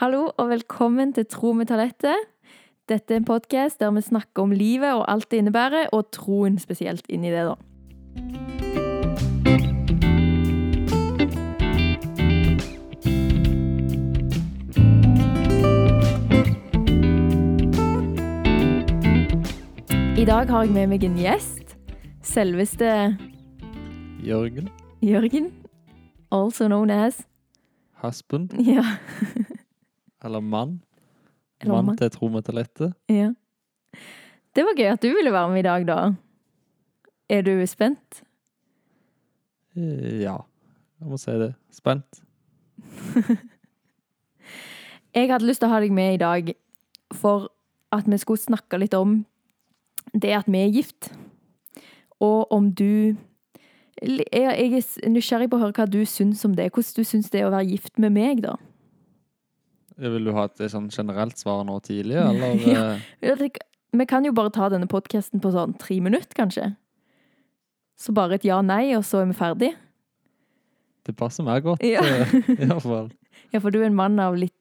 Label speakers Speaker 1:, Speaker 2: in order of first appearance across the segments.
Speaker 1: Hallo og velkommen til Tro med talentet. Dette er en podkast der vi snakker om livet og alt det innebærer, og troen spesielt inni det, da. I dag har jeg med meg en gjest. Selveste
Speaker 2: Jørgen
Speaker 1: Jørgen. Also known as
Speaker 2: Haspen,
Speaker 1: Ja.
Speaker 2: Eller mann.
Speaker 1: Eller
Speaker 2: mann
Speaker 1: mann.
Speaker 2: til tro med
Speaker 1: ja. Det var gøy at du ville være med i dag, da. Er du spent?
Speaker 2: Eh, Ja, jeg må si det. Spent.
Speaker 1: Jeg hadde lyst til å ha deg med i dag for at vi skulle snakke litt om det at vi er gift. Og om du jeg er nysgjerrig på å høre hva du syns om det. Hvordan du syns det er å være gift med meg, da.
Speaker 2: Vil du ha et sånn generelt svar nå tidlig, eller?
Speaker 1: Ja.
Speaker 2: eh,
Speaker 1: tenker- Vi kan jo bare ta denne podkasten på sånn tre minutter, kanskje. Så bare et ja-nei, og så er vi ferdig.
Speaker 2: Det passer meg godt,
Speaker 1: Ja.
Speaker 2: eh, i hvert fall.
Speaker 1: Ja, for du er en mann av litt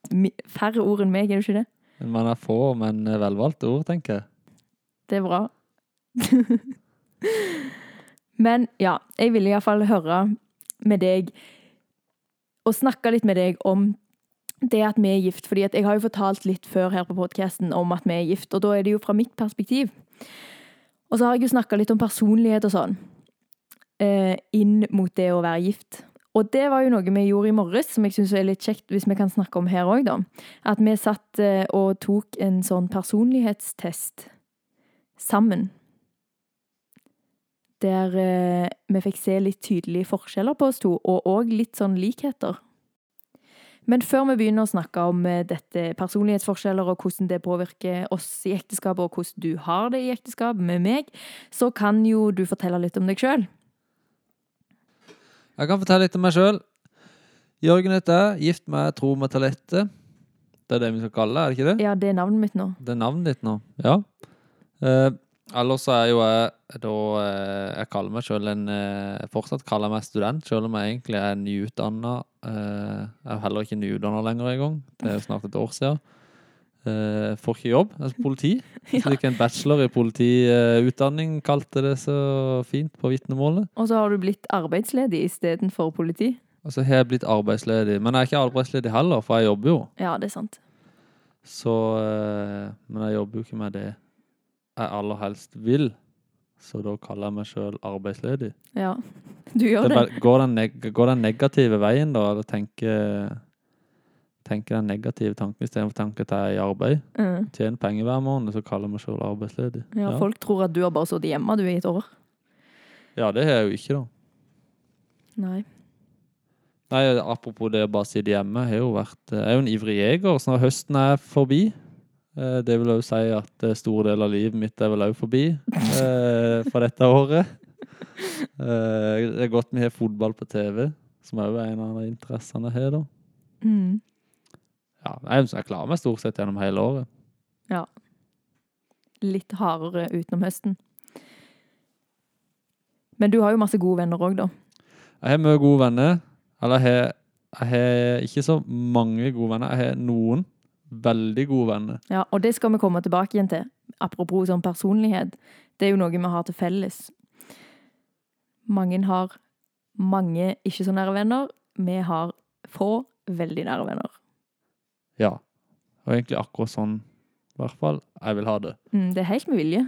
Speaker 1: færre ord enn meg, er du ikke det?
Speaker 2: En mann av få, men eh, velvalgte ord, tenker jeg.
Speaker 1: Det er bra. Men ja, jeg ville iallfall høre med deg og snakke litt med deg om det at vi er gift. fordi jeg har jo fortalt litt før her på podkasten om at vi er gift, og da er det jo fra mitt perspektiv. Og så har jeg jo snakka litt om personlighet og sånn eh, inn mot det å være gift. Og det var jo noe vi gjorde i morges, som jeg syns er litt kjekt hvis vi kan snakke om her òg, da. At vi satt eh, og tok en sånn personlighetstest sammen. Der eh, vi fikk se litt tydelige forskjeller på oss to, og òg litt sånn likheter. Men før vi begynner å snakke om eh, dette personlighetsforskjeller og hvordan det påvirker oss i ekteskapet, og hvordan du har det i ekteskap med meg, så kan jo du fortelle litt om deg sjøl.
Speaker 2: Jeg kan fortelle litt om meg sjøl. Jørgen heter jeg, gift med tro med talette. Det er det vi skal kalle det, er det ikke det?
Speaker 1: Ja, det er navnet mitt nå.
Speaker 2: Det er navnet ditt nå, ja. Eh, ellers er jo jeg da eh, Jeg kaller meg sjøl en eh, Fortsatt kaller jeg meg student, selv om jeg egentlig er nyutdanna. Eh, jeg er heller ikke nyutdanna lenger engang. Det er jo snart et år siden. Eh, får ikke jobb. Jeg er politi. Så Ikke en bachelor i politiutdanning, kalte det så fint på vitnemålet.
Speaker 1: Og så har du blitt arbeidsledig istedenfor politi.
Speaker 2: Og så har jeg blitt arbeidsledig. Men jeg er ikke arbeidsledig heller, for jeg jobber jo.
Speaker 1: Ja, det er sant.
Speaker 2: Så Men jeg jobber jo ikke med det jeg aller helst vil. Så da kaller jeg meg sjøl arbeidsledig.
Speaker 1: Ja, du gjør det.
Speaker 2: det. går, den neg går den negative veien, da? Eller tenker tenker den negative tanken istedenfor å tenke at jeg er i arbeid?
Speaker 1: Mm.
Speaker 2: Tjener penger hver måned, så kaller jeg meg sjøl arbeidsledig.
Speaker 1: Ja, folk tror at du har bare sittet hjemme du i et år.
Speaker 2: ja, det har jeg jo ikke, da.
Speaker 1: Nei.
Speaker 2: Nei, Apropos det å bare sitte hjemme. Jeg, har jo vært, jeg er jo en ivrig jeger, så når høsten er forbi Det vil òg si at eh, store deler av livet mitt er vel òg forbi eh, for dette året. Eh, Det er godt vi har fotball på TV, som òg er en av de interessene har. da.
Speaker 1: Mm.
Speaker 2: Ja, jeg, jeg klarer meg stort sett gjennom hele året. Ja.
Speaker 1: Litt hardere utenom høsten. Men du har jo masse gode venner òg, da.
Speaker 2: Jeg har mye gode venner. Eller jeg har, jeg har ikke så mange gode venner. Jeg har noen veldig gode venner.
Speaker 1: Ja, og det skal vi komme tilbake igjen til. Apropos sånn personlighet. Det er jo noe vi har til felles. Mange har mange ikke så nære venner. Vi har få veldig nære venner.
Speaker 2: Ja. Og egentlig akkurat sånn, i hvert fall, jeg vil ha det.
Speaker 1: Mm, det er helt med vilje.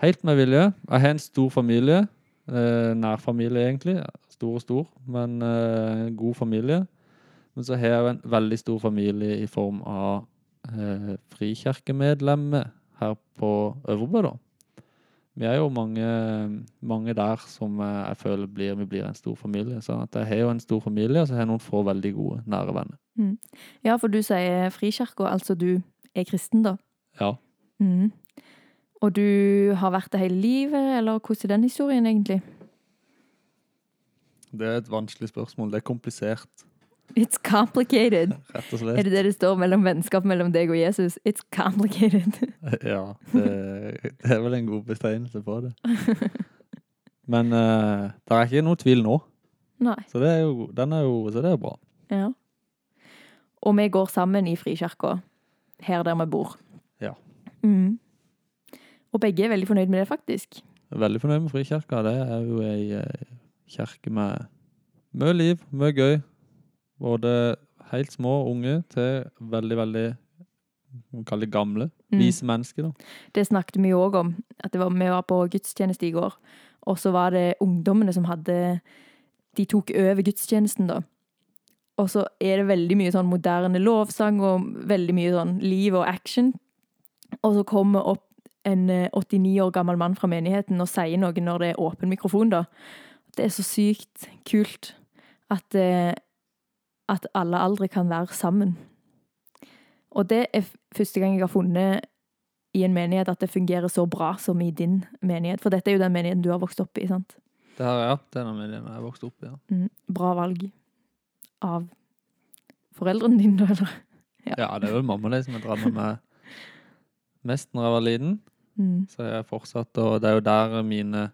Speaker 2: Helt med vilje. Jeg har en stor familie. Eh, nær familie, egentlig. Stor og stor, men eh, god familie. Men så har jeg en veldig stor familie i form av eh, frikirkemedlemmer her på Øvrebø, da. Vi er jo mange, mange der som eh, jeg føler blir, vi blir en stor familie. Så jeg har jo en stor familie, og så har jeg noen få veldig gode, nære venner.
Speaker 1: Ja, for du sier frikirka, altså du er kristen, da.
Speaker 2: Ja.
Speaker 1: Mm. Og du har vært det hele livet, eller hvordan er den historien egentlig?
Speaker 2: Det er et vanskelig spørsmål. Det er komplisert,
Speaker 1: It's complicated.
Speaker 2: rett og
Speaker 1: Er det det det står mellom vennskap mellom deg og Jesus? It's complicated.
Speaker 2: Ja, det, det er vel en god betegnelse på det. Men uh, det er ikke noe tvil nå,
Speaker 1: Nei.
Speaker 2: så det er jo, den er jo, så det er bra.
Speaker 1: Ja. Og vi går sammen i Frikirka, her der vi bor.
Speaker 2: Ja.
Speaker 1: Mm. Og begge er veldig fornøyd med det, faktisk.
Speaker 2: Veldig fornøyd med Frikirka. Det er jo ei eh, kirke med mye liv, mye gøy. Både helt små unge til veldig, veldig kaller det gamle.
Speaker 1: Mm.
Speaker 2: Vise mennesker, da.
Speaker 1: Det snakket vi òg om. At det var, vi var på gudstjeneste i går, og så var det ungdommene som hadde De tok over gudstjenesten, da. Og så er det veldig mye sånn moderne lovsang og veldig mye sånn liv og action. Og så kommer opp en eh, 89 år gammel mann fra menigheten og sier noe når det er åpen mikrofon, da. Det er så sykt kult at, eh, at alle aldre kan være sammen. Og det er første gang jeg har funnet i en menighet at det fungerer så bra som i din menighet. For dette er jo den menigheten du har vokst opp i, sant?
Speaker 2: Det har jeg hatt denne menigheten jeg har vokst opp i. Ja.
Speaker 1: Mm, bra valg av foreldrene dine, eller? Ja.
Speaker 2: ja, det er vel mamma det som har dratt med meg mest når jeg var liten.
Speaker 1: Mm.
Speaker 2: Så jeg har fortsatt, og det er jo der mine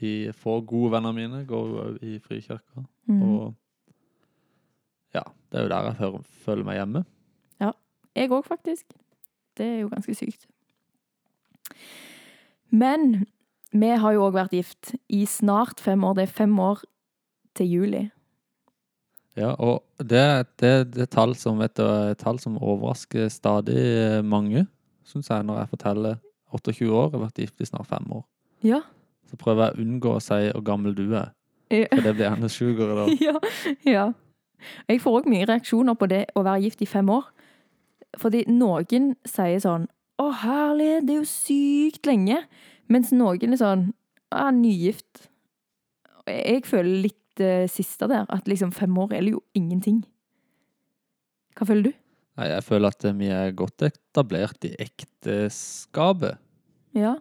Speaker 2: de få gode vennene mine går i frikirka.
Speaker 1: Mm.
Speaker 2: Og det er jo der jeg føler, meg hjemme. Ja.
Speaker 1: Jeg òg, faktisk. Det er jo ganske sykt. Men vi har jo òg vært gift i snart fem år. Det er fem år til juli.
Speaker 2: Ja, og det, er er tall som overrasker stadig mange, syns jeg, når jeg forteller 28 år, jeg har vært gift i snart fem år.
Speaker 1: Ja.
Speaker 2: Så prøver jeg å unngå å si hvor gammel du er, for det blir enda sjukere da.
Speaker 1: ja, ja. Jeg får òg mye reaksjoner på det å være gift i fem år. Fordi noen sier sånn 'Å, herlig, det er jo sykt lenge'. Mens noen er sånn 'Å, nygift'. Jeg føler litt det siste der. At liksom fem år er jo ingenting. Hva føler du?
Speaker 2: Nei, jeg føler at eh, vi er godt etablert i ekteskapet.
Speaker 1: Ja.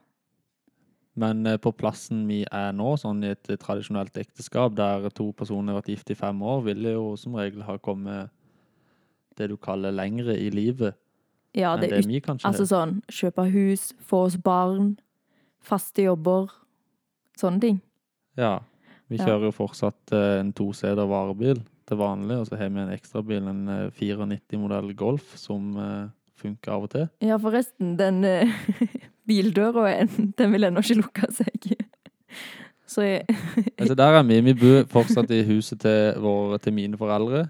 Speaker 2: Men eh, på plassen vi er nå, sånn i et eh, tradisjonelt ekteskap der to personer har vært gift i fem år, vil jo som regel ha kommet det du kaller lengre i livet
Speaker 1: ja
Speaker 2: enn
Speaker 1: det
Speaker 2: det, vi kanskje
Speaker 1: altså sånn kjøpe hus, få oss barn, faste jobber. Sånne ting.
Speaker 2: Ja. Vi kjører jo fortsatt eh, en toseter varebil til vanlig, og så har vi en ekstrabil, en eh, 94-modell Golf, som eh, funker av og til.
Speaker 1: Ja, forresten, den eh, bildøra, en- den vil ennå ikke lukke seg. Så jeg,
Speaker 2: Altså, der er vi. Vi bor fortsatt i huset til, våre, til mine foreldre.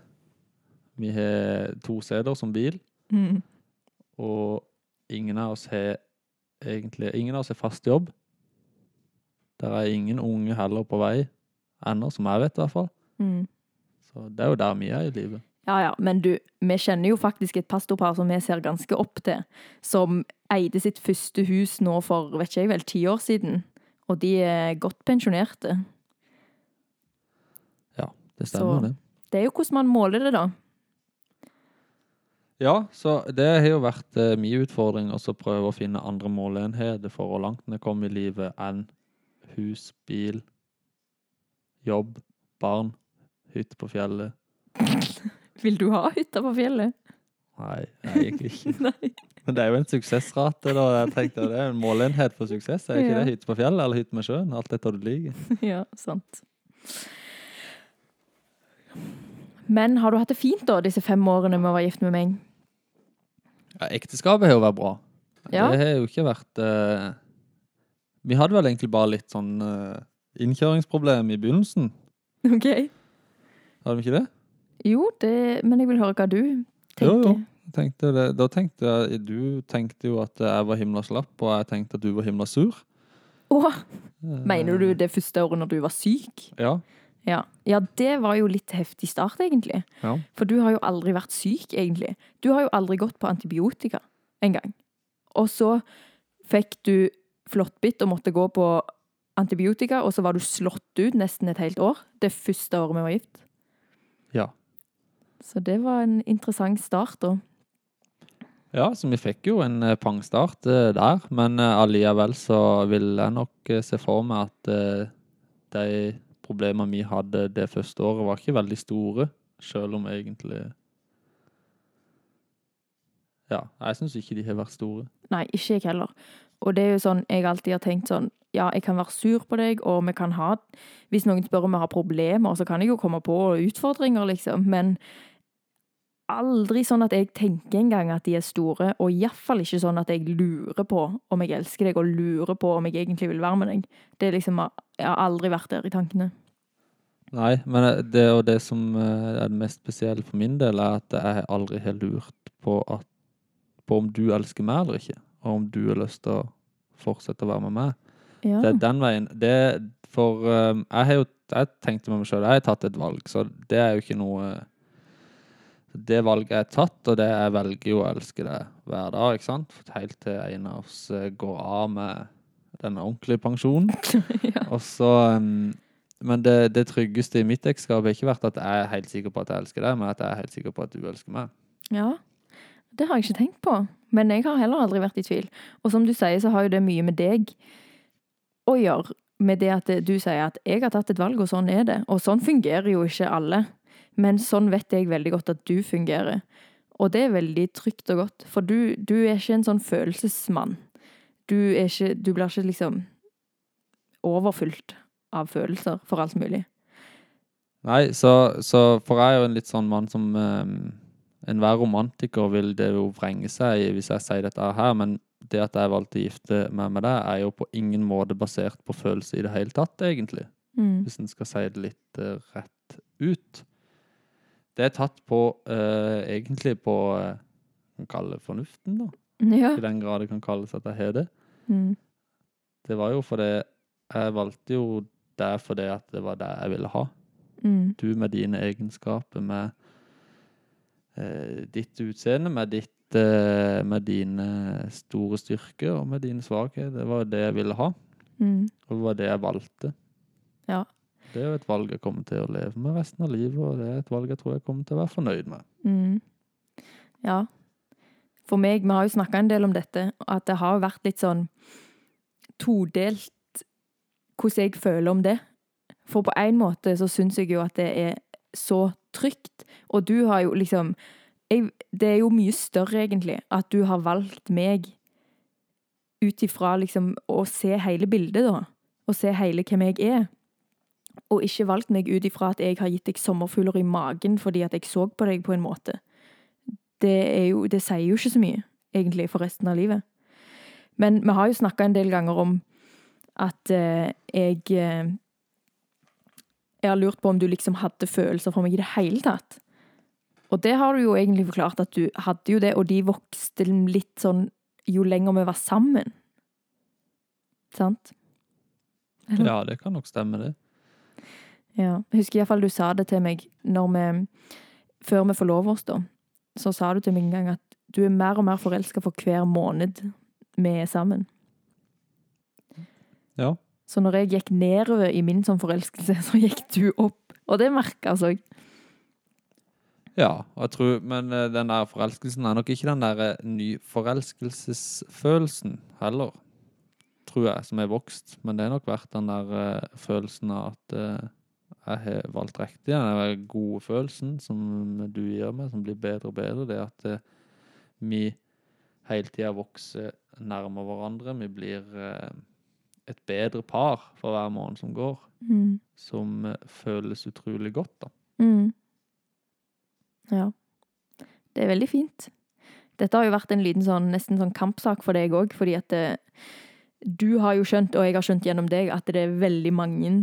Speaker 2: Vi har to seter som bil,
Speaker 1: mm,
Speaker 2: og ingen av oss har egentlig Ingen av oss har fast jobb. Der er ingen unge heller på vei ennå, som jeg vet i hvert fall.
Speaker 1: mm.
Speaker 2: Så det er jo der vi er i livet.
Speaker 1: Ja, ja, men du, vi kjenner jo faktisk et pastorpar som vi ser ganske opp til, som eide sitt første hus nå for, vet ikke jeg vel, ti år siden. Og de er godt pensjonerte.
Speaker 2: Ja, Det stemmer,
Speaker 1: Så-
Speaker 2: det.
Speaker 1: Det er jo hvordan man måler det, da.
Speaker 2: Ja, så det har jo vært eh, min utfordring å prøve å finne andre måleenheter for hvor langt vi kommer i livet enn hus, bil, jobb, barn, hytte på fjellet.
Speaker 1: Vil du ha hytta på fjellet?
Speaker 2: Nei, egentlig ikke.
Speaker 1: Nei.
Speaker 2: Men det er jo en suksessrate, da. Jeg tenkte Det er en målenhet for suksess. Er ikke
Speaker 1: Ja.
Speaker 2: det hytte på fjellet eller hytte med sjøen? Alt etter du liker.
Speaker 1: Ja, sant. Men har du hatt det fint, da, disse fem årene med å være gift med meg?
Speaker 2: Ja, ekteskapet har jo vært bra.
Speaker 1: Ja.
Speaker 2: Det har jo ikke vært uh, Vi hadde vel egentlig bare litt sånn uh, innkjøringsproblem i begynnelsen.
Speaker 1: OK.
Speaker 2: Hadde vi ikke det?
Speaker 1: Jo, det, men jeg vil høre hva du tenker.
Speaker 2: Jo, jo. Tenkte det. Da tenkte jeg Du tenkte jo at jeg var himla slapp, og jeg tenkte at du var himla sur.
Speaker 1: Åh,
Speaker 2: Eh,
Speaker 1: mener du det første året når du var syk?
Speaker 2: Ja.
Speaker 1: Ja. ja, det var jo litt heftig start, egentlig.
Speaker 2: Ja.
Speaker 1: For du har jo aldri vært syk, egentlig. Du har jo aldri gått på antibiotika engang. Og så fikk du flåttbitt og måtte gå på antibiotika, og så var du slått ut nesten et helt år. Det første året vi var gift.
Speaker 2: Ja.
Speaker 1: Så det var en interessant start, da.
Speaker 2: Ja, så vi fikk jo en eh, pangstart eh, der, men eh, allikevel så vil jeg nok se for meg at de problemene vi hadde det første året var ikke veldig store, selv om egentlig Ja, jeg syns ikke de har vært store.
Speaker 1: Nei, ikke jeg heller. Og det er jo sånn, jeg alltid har tenkt sånn, ja, jeg kan være sur på deg, og vi kan ha, hvis noen spør om vi har problemer, så kan jeg jo komme på utfordringer, liksom, men aldri sånn at jeg tenker engang at de er store, og iallfall ikke sånn at jeg lurer på om jeg elsker deg, og lurer på om jeg egentlig vil være med deg. Det er liksom, Jeg har aldri vært der i tankene.
Speaker 2: Nei, men eh, det og det som eh, er det mest spesielle for min del, er at jeg aldri har lurt på, at, på om du elsker meg eller ikke, og om du har lyst til å fortsette å være med meg.
Speaker 1: Ja.
Speaker 2: Det er den veien. Det, for um, jeg har jo jeg tenkte med meg sjøl, jeg har tatt et valg, så det er jo ikke noe Det valget er tatt, og det jeg velger jo å elske det hver dag, ikke sant? Helt til en av oss eh, går av med den ordentlige pensjonen.
Speaker 1: ja.
Speaker 2: Og så um, Men det, det tryggeste i mitt ekteskap har ikke vært at jeg er helt sikker på at jeg elsker deg, men at jeg er helt sikker på at du elsker meg.
Speaker 1: ja. Det har jeg ikke tenkt på. Men jeg har heller aldri vært i tvil. Og som du sier, så har jo det mye med deg å gjøre. Med det at du sier at 'jeg har tatt et valg, og sånn er det'. Og sånn fungerer jo ikke alle. Men sånn vet jeg veldig godt at du fungerer. Og det er veldig trygt og godt. For du, du er ikke en sånn følelsesmann. Du, er ikke, du blir ikke liksom overfylt av følelser for alt mulig.
Speaker 2: Nei, så, så For jeg er jo en litt sånn mann som um, Enhver romantiker vil det jo vrenge seg hvis jeg sier dette her, men det at jeg valgte å gifte meg med deg, er jo på ingen måte basert på følelser i det hele tatt, egentlig.
Speaker 1: Mm.
Speaker 2: Hvis en skal si det litt eh, rett ut. Det er tatt på uh, egentlig på uh, kan kalle det fornuften, da.
Speaker 1: Ja.
Speaker 2: I den grad det kan kalles at jeg har det.
Speaker 1: Mm.
Speaker 2: Det var jo fordi jeg valgte jo det fordi at det var det jeg ville ha.
Speaker 1: Mm.
Speaker 2: Du med dine egenskaper, med uh, ditt utseende, med ditt med dine store styrker og med dine svakheter. Det var det jeg ville ha,
Speaker 1: Mm.
Speaker 2: og det var det jeg valgte.
Speaker 1: Ja.
Speaker 2: Det er jo et valg jeg kommer til å leve med resten av livet, og det er et valg jeg tror jeg kommer til å være fornøyd med.
Speaker 1: Mm. Ja. For meg, vi har jo snakka en del om dette, at det har vært litt sånn todelt hvordan jeg føler om det. For på en måte så syns jeg jo at det er så trygt, og du har jo liksom jeg, Det er jo mye større, egentlig, at du har valgt meg ut ifra liksom å se hele bildet, da. Å se hele hvem jeg er. Og ikke valgt meg ut ifra at jeg har gitt deg sommerfugler i magen fordi at jeg så på deg på en måte. Det, jo, det sier jo ikke så mye, egentlig, for resten av livet. Men vi har jo snakka en del ganger om at eh, jeg eh, Jeg har lurt på om du liksom hadde følelser for meg i det hele tatt. Og det har du jo egentlig forklart at du hadde jo det, og de vokste litt sånn jo lenger vi var sammen. Sant?
Speaker 2: Ja, det kan nok stemme, det.
Speaker 1: Ja. Jeg husker iallfall du sa det til meg når vi Før vi forlover oss, da. Så sa du til meg en gang at du er mer og mer forelska for hver måned vi er sammen.
Speaker 2: Ja.
Speaker 1: Så når jeg gikk nedover i min sånn forelskelse, så gikk du opp. Og det merka altså.
Speaker 2: Ja, og jeg tror, men eh, den der forelskelsen er nok ikke den der eh, nyforelskelsesfølelsen heller, tror jeg, som er vokst. Men det har nok vært den der uh, følelsen av at uh, jeg har valgt riktig. Den der gode følelsen som du gir meg, som blir bedre og bedre. Det at uh, vi hele tida vokser nærmere hverandre. Vi blir et bedre par for hver måned som går,
Speaker 1: Mm.
Speaker 2: som føles utrolig godt, da.
Speaker 1: Mm. Ja. Det er veldig fint. Dette har jo vært en liten sånn, nesten sånn kampsak for deg òg, fordi at eh, du har jo skjønt, og jeg har skjønt gjennom deg, at det er veldig mange,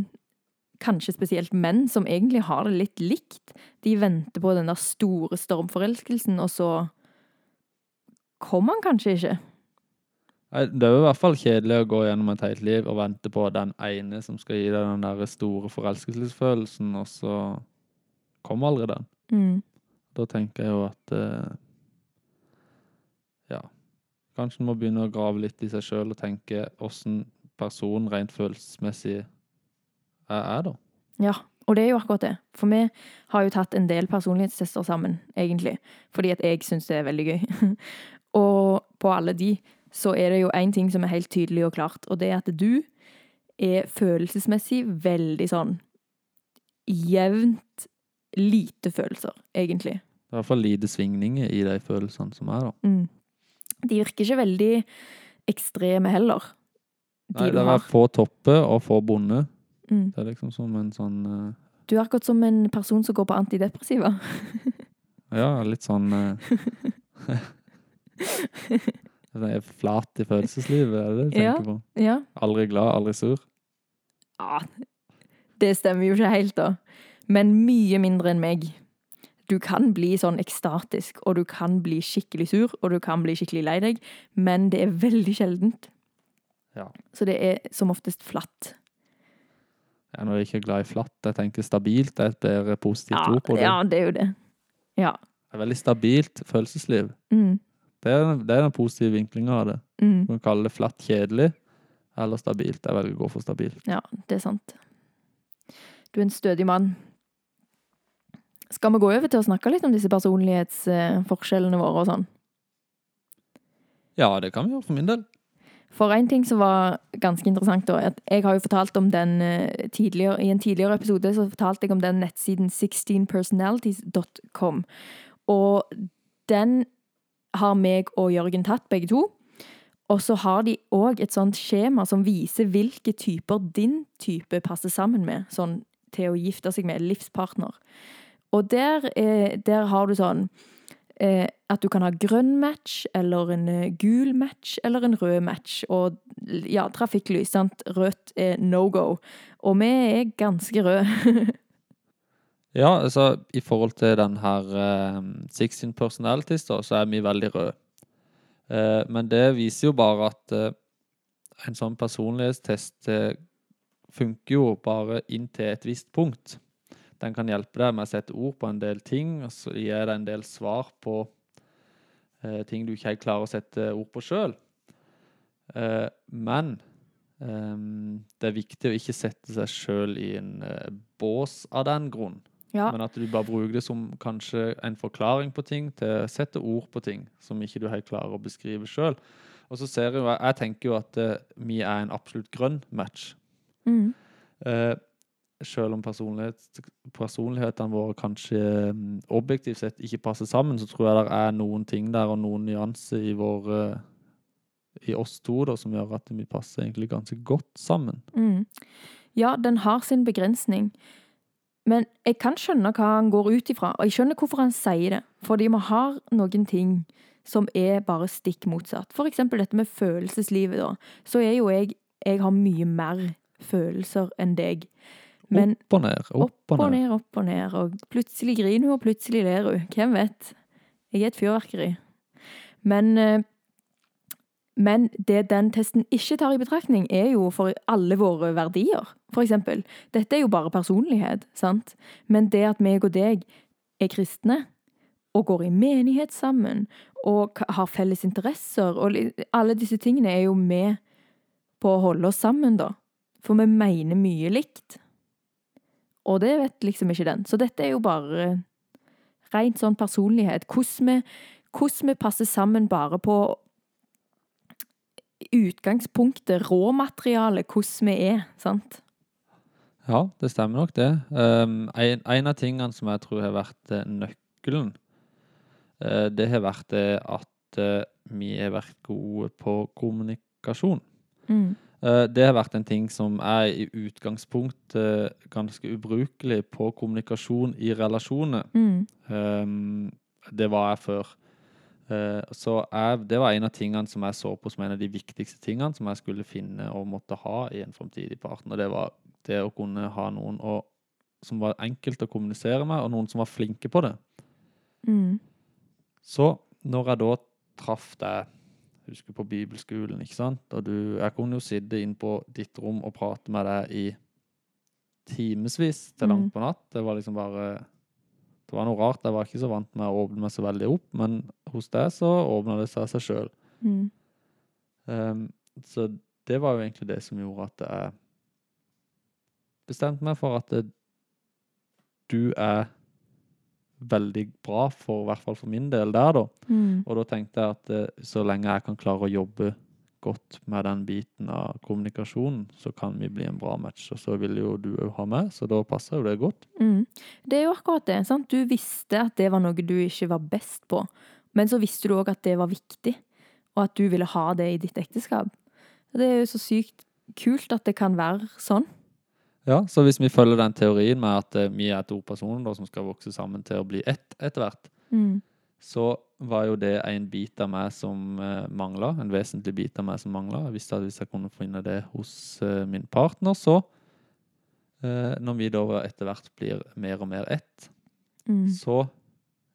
Speaker 1: kanskje spesielt menn, som egentlig har det litt likt. De venter på den der store stormforelskelsen, og så kommer han kanskje ikke.
Speaker 2: Nei, Det er jo i hvert fall kjedelig å gå gjennom et helt liv og vente på den ene som skal gi deg den der store forelskelsesfølelsen, og så kommer aldri den.
Speaker 1: Mm.
Speaker 2: Da tenker jeg jo at eh. Kanskje en må begynne å grave litt i seg sjøl og tenke åssen personen rent følelsesmessig er jeg, da.
Speaker 1: Ja, og det er jo akkurat det. For vi har jo tatt en del personlighetstester sammen, egentlig. Fordi at jeg syns det er veldig gøy. og på alle de så er det jo én ting som er helt tydelig og klart, og det er at du er følelsesmessig veldig sånn jevnt lite følelser, egentlig.
Speaker 2: Det er i hvert fall lite svingninger i de følelsene som er, da.
Speaker 1: Mm. De virker ikke veldig ekstreme heller. De
Speaker 2: Nei, det er få topper og få bonde.
Speaker 1: Mm.
Speaker 2: Det er liksom som en sånn uh...
Speaker 1: Du er akkurat som en person som går på antidepressiva.
Speaker 2: Ja, litt sånn uh... Den er flat i følelseslivet, er det det du
Speaker 1: Ja.
Speaker 2: tenker på?
Speaker 1: Ja.
Speaker 2: Aldri glad, aldri sur?
Speaker 1: ja. Det stemmer jo ikke helt, da. Men mye mindre enn meg. Du kan bli sånn ekstatisk, og du kan bli skikkelig sur, og du kan bli skikkelig lei deg, men det er veldig sjeldent.
Speaker 2: Ja.
Speaker 1: Så det er som oftest flatt.
Speaker 2: Nå er jeg ikke glad i flatt. Jeg tenker stabilt er et bedre positivt
Speaker 1: Ja,
Speaker 2: ord på det.
Speaker 1: ja, det er jo det. Ja.
Speaker 2: Det er veldig stabilt følelsesliv.
Speaker 1: Mm,
Speaker 2: Det er, det er den positive vinklinga av det.
Speaker 1: mm.
Speaker 2: Du kan kalle det flatt kjedelig eller stabilt. Jeg velger å gå for stabilt.
Speaker 1: Ja, det er sant. Du er en stødig mann. Skal vi gå over til å snakke litt om disse personlighetsforskjellene våre og sånn?
Speaker 2: Ja, det kan vi gjøre for min del.
Speaker 1: For en ting som var ganske interessant, da, at jeg har jo fortalt om den eh, tidligere, I en tidligere episode så fortalte jeg om den nettsiden 16personalities.com. Og den har meg og Jørgen tatt, begge to. Og så har de òg et sånt skjema som viser hvilke typer din type passer sammen med, sånn til å gifte seg med livspartner. Og der, eh, der har du sånn eh, at du kan ha grønn match, eller en eh, gul match, eller en rød match. Og ja, trafikklys, sant. Rødt er no go. Og vi er ganske røde.
Speaker 2: Ja, altså i forhold til den her eh, 16 personalities, da, så er vi veldig røde. Eh, men det viser jo bare at eh, en sånn personlighetstest funker jo bare inn til et visst punkt. Den kan hjelpe deg med å sette ord på en del ting, og så gir deg en del svar på eh, ting du ikke helt klarer å sette ord på sjøl. Eh, men eh, det er viktig å ikke sette seg sjøl i en eh, bås av den grunn.
Speaker 1: Ja.
Speaker 2: Men at du bare bruker det som kanskje en forklaring på ting, til å sette ord på ting som ikke du helt klarer å beskrive sjøl. Og så ser jeg, jeg tenker jo at eh, vi er en absolutt grønn match.
Speaker 1: Mm.
Speaker 2: Eh, selv om personlighet, personlighetene våre kanskje mm, objektivt sett ikke passer sammen, så tror jeg det er noen ting der og noen nyanser i eh, i oss to da, som gjør at vi passer egentlig ganske godt sammen.
Speaker 1: Mm. Ja, den har sin begrensning. Men jeg kan skjønne hva han går ut ifra, og jeg skjønner hvorfor han sier det. Fordi vi har noen ting som er bare stikk motsatt. For eksempel dette med følelseslivet, da. Så er jo jeg Jeg har mye mer følelser enn deg. Men
Speaker 2: opp og ned, opp,
Speaker 1: og ned, opp og ned, og plutselig griner hun, og plutselig ler hun. Hvem vet? Jeg er et fyrverkeri. Men eh, men det den testen ikke tar i betraktning, er jo for alle våre verdier. For eksempel. Dette er jo bare personlighet, sant? Men det at meg og deg er kristne, og går i menighet sammen, og har felles interesser, og alle disse tingene er jo med på å holde oss sammen, da. For vi mener mye likt. Og det vet liksom ikke den. Så dette er jo bare rent sånn personlighet. Hvordan vi, hvordan vi passer sammen bare på utgangspunktet, råmaterialet, hvordan vi er, sant?
Speaker 2: Ja, det stemmer nok det. Um, en, en av tingene som jeg tror har vært eh, nøkkelen, uh, det har vært det at uh, vi har vært gode på kommunikasjon.
Speaker 1: Mm.
Speaker 2: Eh, det har vært en ting som er i utgangspunktet ganske ubrukelig på kommunikasjon i relasjoner.
Speaker 1: Mm.
Speaker 2: Um, det var jeg før. Eh, så jeg, det var en av tingene som jeg så på som en av de viktigste tingene som jeg skulle finne og måtte ha i en framtidig partner. Det var det å kunne ha noen å, som var enkelt å kommunisere med, og noen som var flinke på det.
Speaker 1: Mm.
Speaker 2: Så når jeg da traff deg, husker på bibelskolen, ikke sant, og du, jeg kunne jo sitte inn på ditt rom og prate med deg i timevis til langt
Speaker 1: Mm.
Speaker 2: på natt. Det var liksom bare Det var noe rart. Jeg var ikke så vant med å åpne meg så veldig opp, men hos deg så åpna det seg av seg sjøl.
Speaker 1: Mm.
Speaker 2: så det var jo egentlig det som gjorde at jeg bestemte meg for at det, du er veldig bra for, i hvert fall for min del der, da.
Speaker 1: Mm.
Speaker 2: Og da tenkte jeg at eh, så lenge jeg kan klare å jobbe godt med den biten av kommunikasjonen, så kan vi bli en bra match. Og så vil jo du òg ha med, så da passer jo det godt.
Speaker 1: Mm. Det er jo akkurat det. sant? Du visste at det var noe du ikke var best på, men så visste du òg at det var viktig, og at du ville ha det i ditt ekteskap. Det er jo så sykt kult at det kan være sånn.
Speaker 2: Ja, Så hvis vi følger den teorien med at eh, vi er to personer da, som skal vokse sammen til å bli ett etter hvert,
Speaker 1: Mm.
Speaker 2: så var jo det en bit av meg som uh, mangla. En vesentlig bit av meg som mangla. Jeg visste at hvis jeg kunne finne det hos uh, min partner, så uh, Når vi da etter hvert blir mer og mer ett,
Speaker 1: Mm.
Speaker 2: så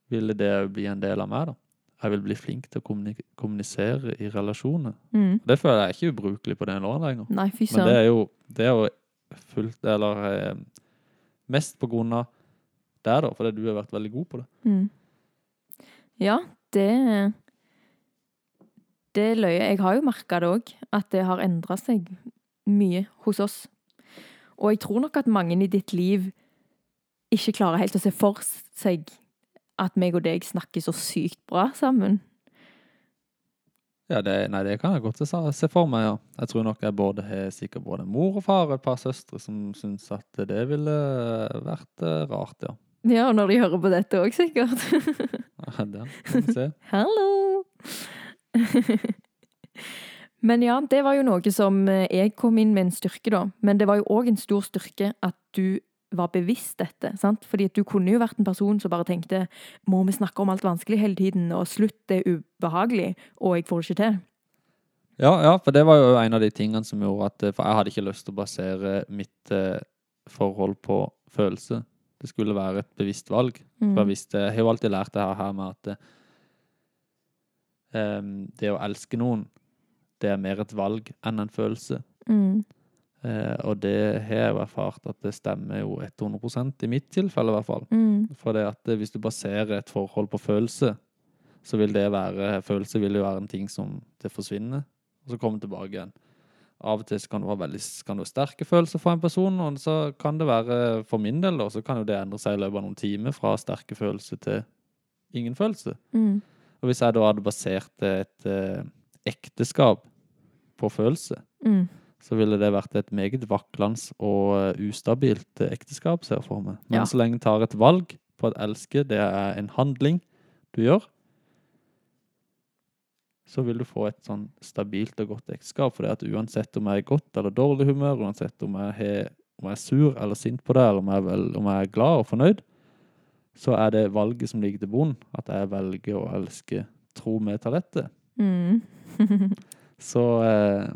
Speaker 2: ville det òg bli en del av meg, da. Jeg vil bli flink til å kommuni kommunisere i relasjoner.
Speaker 1: Mm.
Speaker 2: Det føler jeg ikke ubrukelig på den nå lenger.
Speaker 1: Nei, fy
Speaker 2: Men det er jo, det er jo fullt Eller eh, mest på grunn av deg, da, fordi du har vært veldig god på det.
Speaker 1: Mm. Ja, det Det løye. Jeg har jo merka det òg, at det har endra seg mye hos oss. Og jeg tror nok at mange i ditt liv ikke klarer helt å se for seg at meg og deg snakker så sykt bra sammen.
Speaker 2: Ja, det, nei, det kan jeg godt se, for meg, ja. Jeg tror nok jeg både har sikkert både mor og far og et par søstre som syns at det ville vært eh, rart, ja.
Speaker 1: Ja, og når de hører på dette òg, sikkert.
Speaker 2: Ja, det kan vi se.
Speaker 1: Hallo! Men ja, det var jo noe som eh, jeg kom inn med en styrke, da. Men det var jo òg en stor styrke at du var bevisst dette. sant? Fordi at du kunne jo vært en person som bare tenkte må vi snakke om alt vanskelig hele tiden, og slutt, det er ubehagelig, og jeg får det ikke til.
Speaker 2: Ja, ja, for det var jo en av de tingene som gjorde at For jeg hadde ikke lyst til å basere mitt eh, forhold på følelse. Det skulle være et bevisst valg. For jeg,
Speaker 1: Mm.
Speaker 2: visste, jeg har jo alltid lært det her, her med at eh, det å elske noen, det er mer et valg enn en følelse.
Speaker 1: Mm.
Speaker 2: Eh, og det har jeg erfart at det stemmer jo 100% i mitt tilfelle, i hvert fall.
Speaker 1: Mm.
Speaker 2: For det at eh, hvis du baserer et forhold på følelse, så vil det være Følelse vil jo være en ting som det forsvinner, og så kommer tilbake igjen. Av og til kan det være veldig kan det være sterke følelser for en person, og så kan det være for min del, da, så kan jo det endre seg i løpet av noen timer fra sterke følelser til ingen følelse.
Speaker 1: Mm.
Speaker 2: Og hvis jeg da hadde basert et eh, ekteskap på følelse,
Speaker 1: Mm.
Speaker 2: Så ville det vært et meget vaklende og eh, ustabilt eh, ekteskap, ser jeg for meg. Men
Speaker 1: Ja.
Speaker 2: så lenge du tar et valg på at elske, det er en handling du gjør, så vil du få et sånn stabilt og godt ekteskap. For det at uansett om jeg er godt eller dårlig humør, uansett om jeg, er, om jeg er sur eller sint på det, eller om jeg, vel, om jeg er glad og fornøyd, så er det valget som ligger til bunn, at jeg velger å elske tro med talentet.
Speaker 1: Mm.
Speaker 2: Så, eh,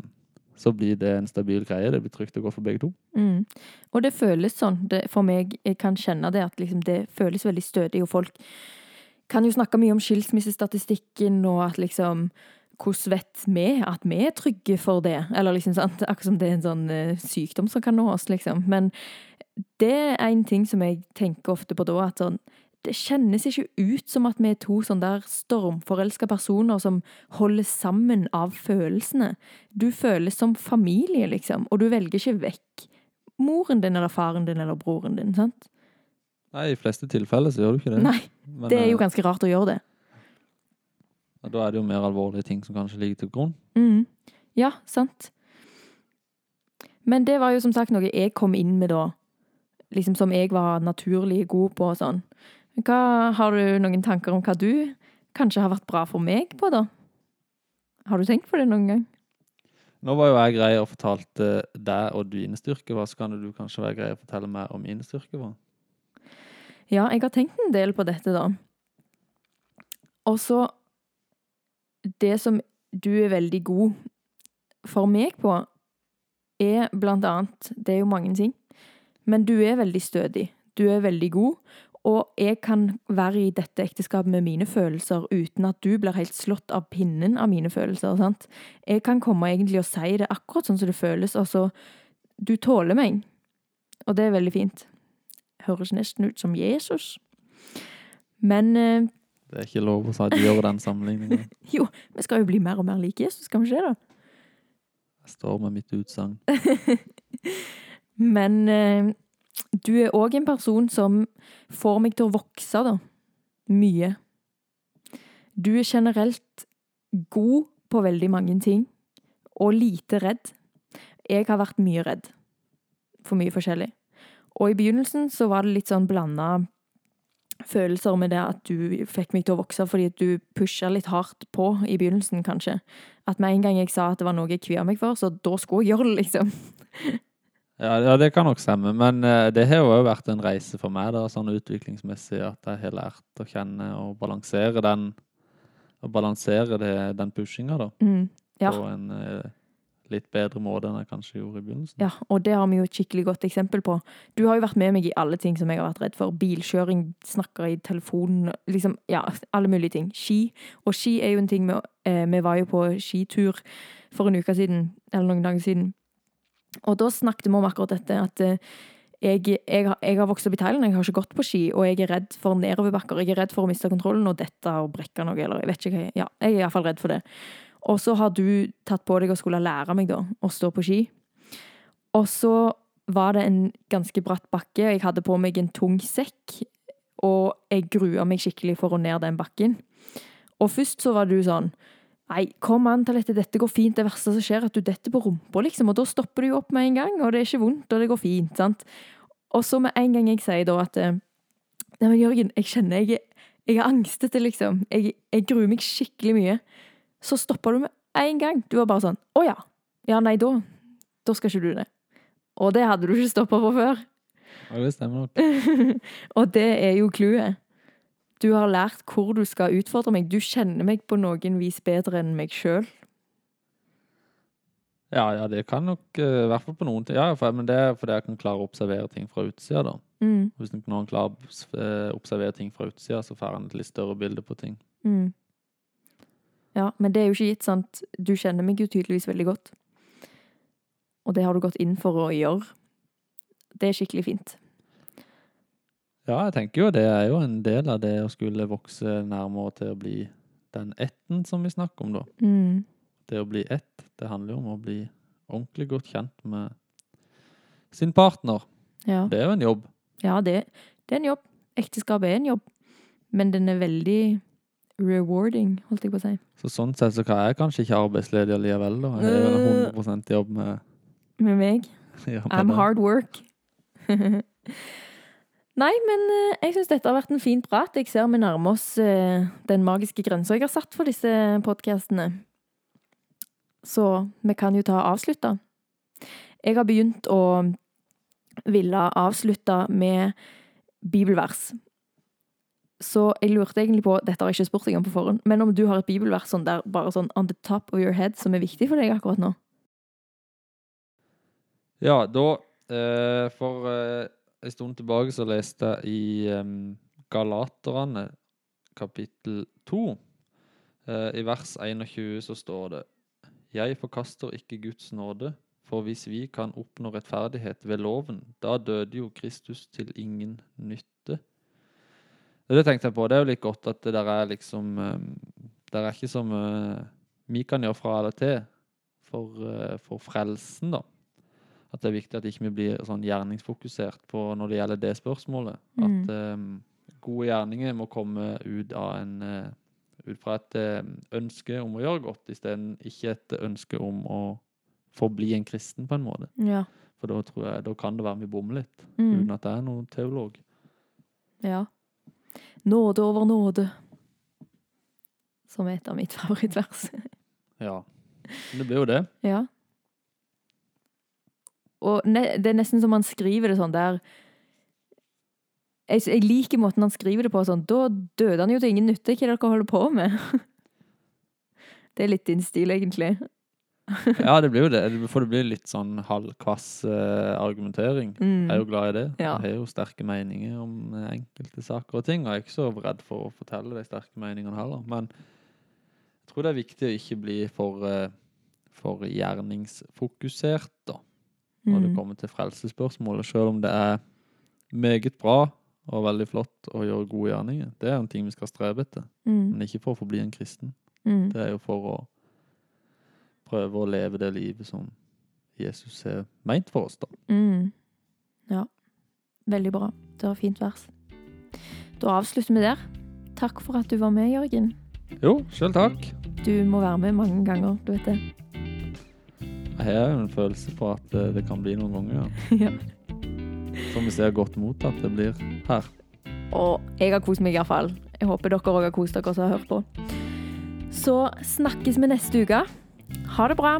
Speaker 2: så blir det en stabil greie. Det blir trygt å gå for begge to.
Speaker 1: Mm. Og det føles sånn det, for meg. Jeg kan kjenne det at liksom, det føles veldig stødig, og folk kan jo snakke mye om skilsmissestatistikken og at liksom hvordan vet vi at vi er trygge for det? Eller liksom sant, akkurat som det er en sånn eh, sykdom som kan nå oss, liksom. Men det er en ting som jeg tenker ofte på da, at sånn det kjennes ikke ut som at vi er to sånn der stormforelska personer som holder sammen av følelsene. Du føles som familie, liksom, og du velger ikke vekk moren din eller faren din eller broren din, sant?
Speaker 2: Nei, i fleste tilfeller så gjør du ikke det.
Speaker 1: Nei,
Speaker 2: Men,
Speaker 1: det er jo
Speaker 2: eh,
Speaker 1: ganske rart å gjøre det.
Speaker 2: Da er det jo mer alvorlige ting som kanskje ligger til grunn.
Speaker 1: Mm. Ja, sant. Men det var jo som sagt noe jeg kom inn med da, liksom som jeg var naturlig god på og sånn. Hva, har du noen tanker om hva du kanskje har vært bra for meg på, da? Har du tenkt på det noen gang?
Speaker 2: Nå var jo jeg grei og fortalte deg og dine styrker hva, så kan du kanskje være grei å fortelle meg om mine styrker hva?
Speaker 1: Ja, jeg har tenkt en del på dette, da. Og så Det som du er veldig god for meg på, er blant annet Det er jo mange ting. Men du er veldig stødig. Du er veldig god. Og jeg kan være i dette ekteskapet med mine følelser uten at du blir helt slått av pinnen av mine følelser. sant? Jeg kan komme egentlig og si det akkurat sånn som det føles, Altså, Du tåler meg. Og det er veldig fint. Høres nesten ut som Jesus. Men eh,
Speaker 2: Det er ikke lov å si at du gjør den sammenligningen.
Speaker 1: jo, vi skal jo bli mer og mer like Jesus, skal vi ikke det, da?
Speaker 2: Jeg står med mitt utsagn.
Speaker 1: Men eh, du er òg en person som får meg til å vokse, da. Mye. Du er generelt god på veldig mange ting, og lite redd. Jeg har vært mye redd for mye forskjellig. Og i begynnelsen så var det litt sånn blanda følelser med det at du fikk meg til å vokse fordi du pusha litt hardt på i begynnelsen, kanskje. At med en gang jeg sa at det var noe jeg kvia meg for, så da skulle jeg gjøre det, liksom.
Speaker 2: Ja, ja, det kan nok stemme. Men eh, det har jo vært en reise for meg, da, sånn utviklingsmessig, at jeg har lært å kjenne og balansere den og balansere det, den pushinga, da,
Speaker 1: Mm. Ja.
Speaker 2: på en eh, litt bedre måte enn jeg kanskje gjorde i begynnelsen.
Speaker 1: Ja, og det har vi jo et skikkelig godt eksempel på. Du har jo vært med meg i alle ting som jeg har vært redd for. Bilkjøring, snakker i telefonen, liksom, ja, alle mulige ting. Ski. Og ski er jo en ting vi, eh, vi var jo på skitur for en uke siden, eller noen dager siden. Og da snakket vi om akkurat dette, at eh, jeg, jeg, jeg har vokst opp i Thailand, jeg har ikke gått på ski, og jeg er redd for nedoverbakker. Jeg er redd for å miste kontrollen og dette og brekke noe, eller jeg vet ikke hva. jeg- Ja, jeg er iallfall redd for det. Og så har du tatt på deg å skulle lære meg da, å stå på ski. Og så var det en ganske bratt bakke. og Jeg hadde på meg en tung sekk, og jeg grua meg skikkelig for å ned den bakken. Og først så var du sånn Nei, kom an, Talette, dette går fint. Det verste som skjer, er at du detter på rumpa, liksom. Og da stopper du jo opp med en gang, og det er ikke vondt, og det går fint, sant. Og så med en gang jeg sier da at eh, Nei, men Jørgen, jeg kjenner jeg, jeg er angstete, liksom. Jeg, jeg gruer meg skikkelig mye. Så stopper du med en gang. Du var bare sånn Å ja. Ja, nei, da. Da skal ikke du det. Og det hadde du ikke stoppa på før.
Speaker 2: Ja, det stemmer nok.
Speaker 1: Og det er jo clouet. Du har lært hvor du skal utfordre meg. Du kjenner meg på noen vis bedre enn meg sjøl.
Speaker 2: Ja, ja, det kan nok I I hvert fall på noen ting. Ja, for, men det er fordi jeg kan klare å observere ting fra utsida, da.
Speaker 1: Mm,
Speaker 2: Hvis noen klarer å eh, observere ting fra utsida, så får han et litt større bilde på ting.
Speaker 1: mm. Ja, men det er jo ikke gitt, sant. Du kjenner meg jo tydeligvis veldig godt. Og det har du gått inn for å gjøre. Det er skikkelig fint.
Speaker 2: Ja, jeg tenker jo det er jo en del av det å skulle vokse nærmere til å bli den etten som vi snakker om, da.
Speaker 1: Mm.
Speaker 2: Det å bli ett, det handler jo om å bli ordentlig godt kjent med sin partner.
Speaker 1: Ja.
Speaker 2: Det er jo en jobb.
Speaker 1: Ja, det, det er en jobb. Ekteskap er en jobb. Men den er veldig rewarding, holdt jeg på å si.
Speaker 2: Så sånn sett så kan jeg kanskje ikke arbeidsledig allikevel, da. Jeg er vel 100 jobb med,
Speaker 1: Med meg.
Speaker 2: ja, med
Speaker 1: I'm
Speaker 2: det.
Speaker 1: hard work. Nei, men eh, jeg syns dette har vært en fin prat. Jeg ser vi nærmer oss eh, den magiske grensa jeg har satt for disse podkastene. Så vi kan jo ta og avslutte. Jeg har begynt å ville avslutte med bibelvers. Så jeg lurte egentlig på, dette har jeg ikke spurt deg om på forhånd, men om du har et bibelvers sånn der, bare sånn on the top of your head som er viktig for deg akkurat nå?
Speaker 2: Ja, da eh, For eh, en stund tilbake så leste jeg i um, Galaterne kapittel 2. Uh, I vers 21 så står det Jeg forkaster ikke Guds nåde, for hvis vi kan oppnå rettferdighet ved loven, da døde jo Kristus til ingen nytte. Det tenkte jeg på. Det er jo litt godt at det der er liksom um, Det er ikke som uh, vi kan gjøre fra eller til for, uh, for frelsen, da at det er viktig at ikke vi blir sånn gjerningsfokusert på når det gjelder det spørsmålet.
Speaker 1: Mm.
Speaker 2: At um, gode gjerninger må komme ut av en uh, ut fra et uh, ønske om å gjøre godt, isteden ikke et ønske om å forbli en kristen, på en måte.
Speaker 1: Ja.
Speaker 2: For da tror jeg, da kan det være vi bommer litt,
Speaker 1: Mm.
Speaker 2: uten at det er noen teolog.
Speaker 1: Ja. Nåde over nåde. Som er et av mitt favorittvers.
Speaker 2: Ja. Det blir jo det.
Speaker 1: ja. Og det er nesten som han skriver det sånn der jeg, jeg liker måten han skriver det på. sånn, Da døde han jo til ingen nytte. Hva er det dere holder på med? Det er litt din stil, egentlig.
Speaker 2: Ja, det blir jo det. For det blir litt sånn halvkvass uh, argumentering.
Speaker 1: Mm.
Speaker 2: Jeg er jo glad i det.
Speaker 1: Ja.
Speaker 2: Jeg har jo sterke meninger om eh, enkelte saker og ting, og jeg er ikke så redd for å fortelle de sterke meningene heller. Men jeg tror det er viktig å ikke bli for, uh, for gjerningsfokusert da, når det
Speaker 1: Mm.
Speaker 2: kommer til frelsesspørsmålet, selv om det er meget bra og veldig flott å gjøre gode gjerninger. Det er en ting vi skal strebe etter,
Speaker 1: Mm.
Speaker 2: men ikke for å forbli en kristen.
Speaker 1: Mm.
Speaker 2: Det er jo for å prøve å leve det livet som Jesus er meint for oss da.
Speaker 1: Mm. Ja. Veldig bra. Det var fint vers. Da avslutter vi der. Takk for at du var med, Jørgen.
Speaker 2: Jo, selv takk.
Speaker 1: Du må være med mange ganger, du vet det.
Speaker 2: Jeg har jo en følelse på at eh, det kan bli noen ganger.
Speaker 1: Ja.
Speaker 2: Som vi ser godt mot at det blir her.
Speaker 1: Og jeg har kost meg iallfall. Jeg håper dere òg har kost dere som har hørt på. Så snakkes vi neste uke. Ha det bra.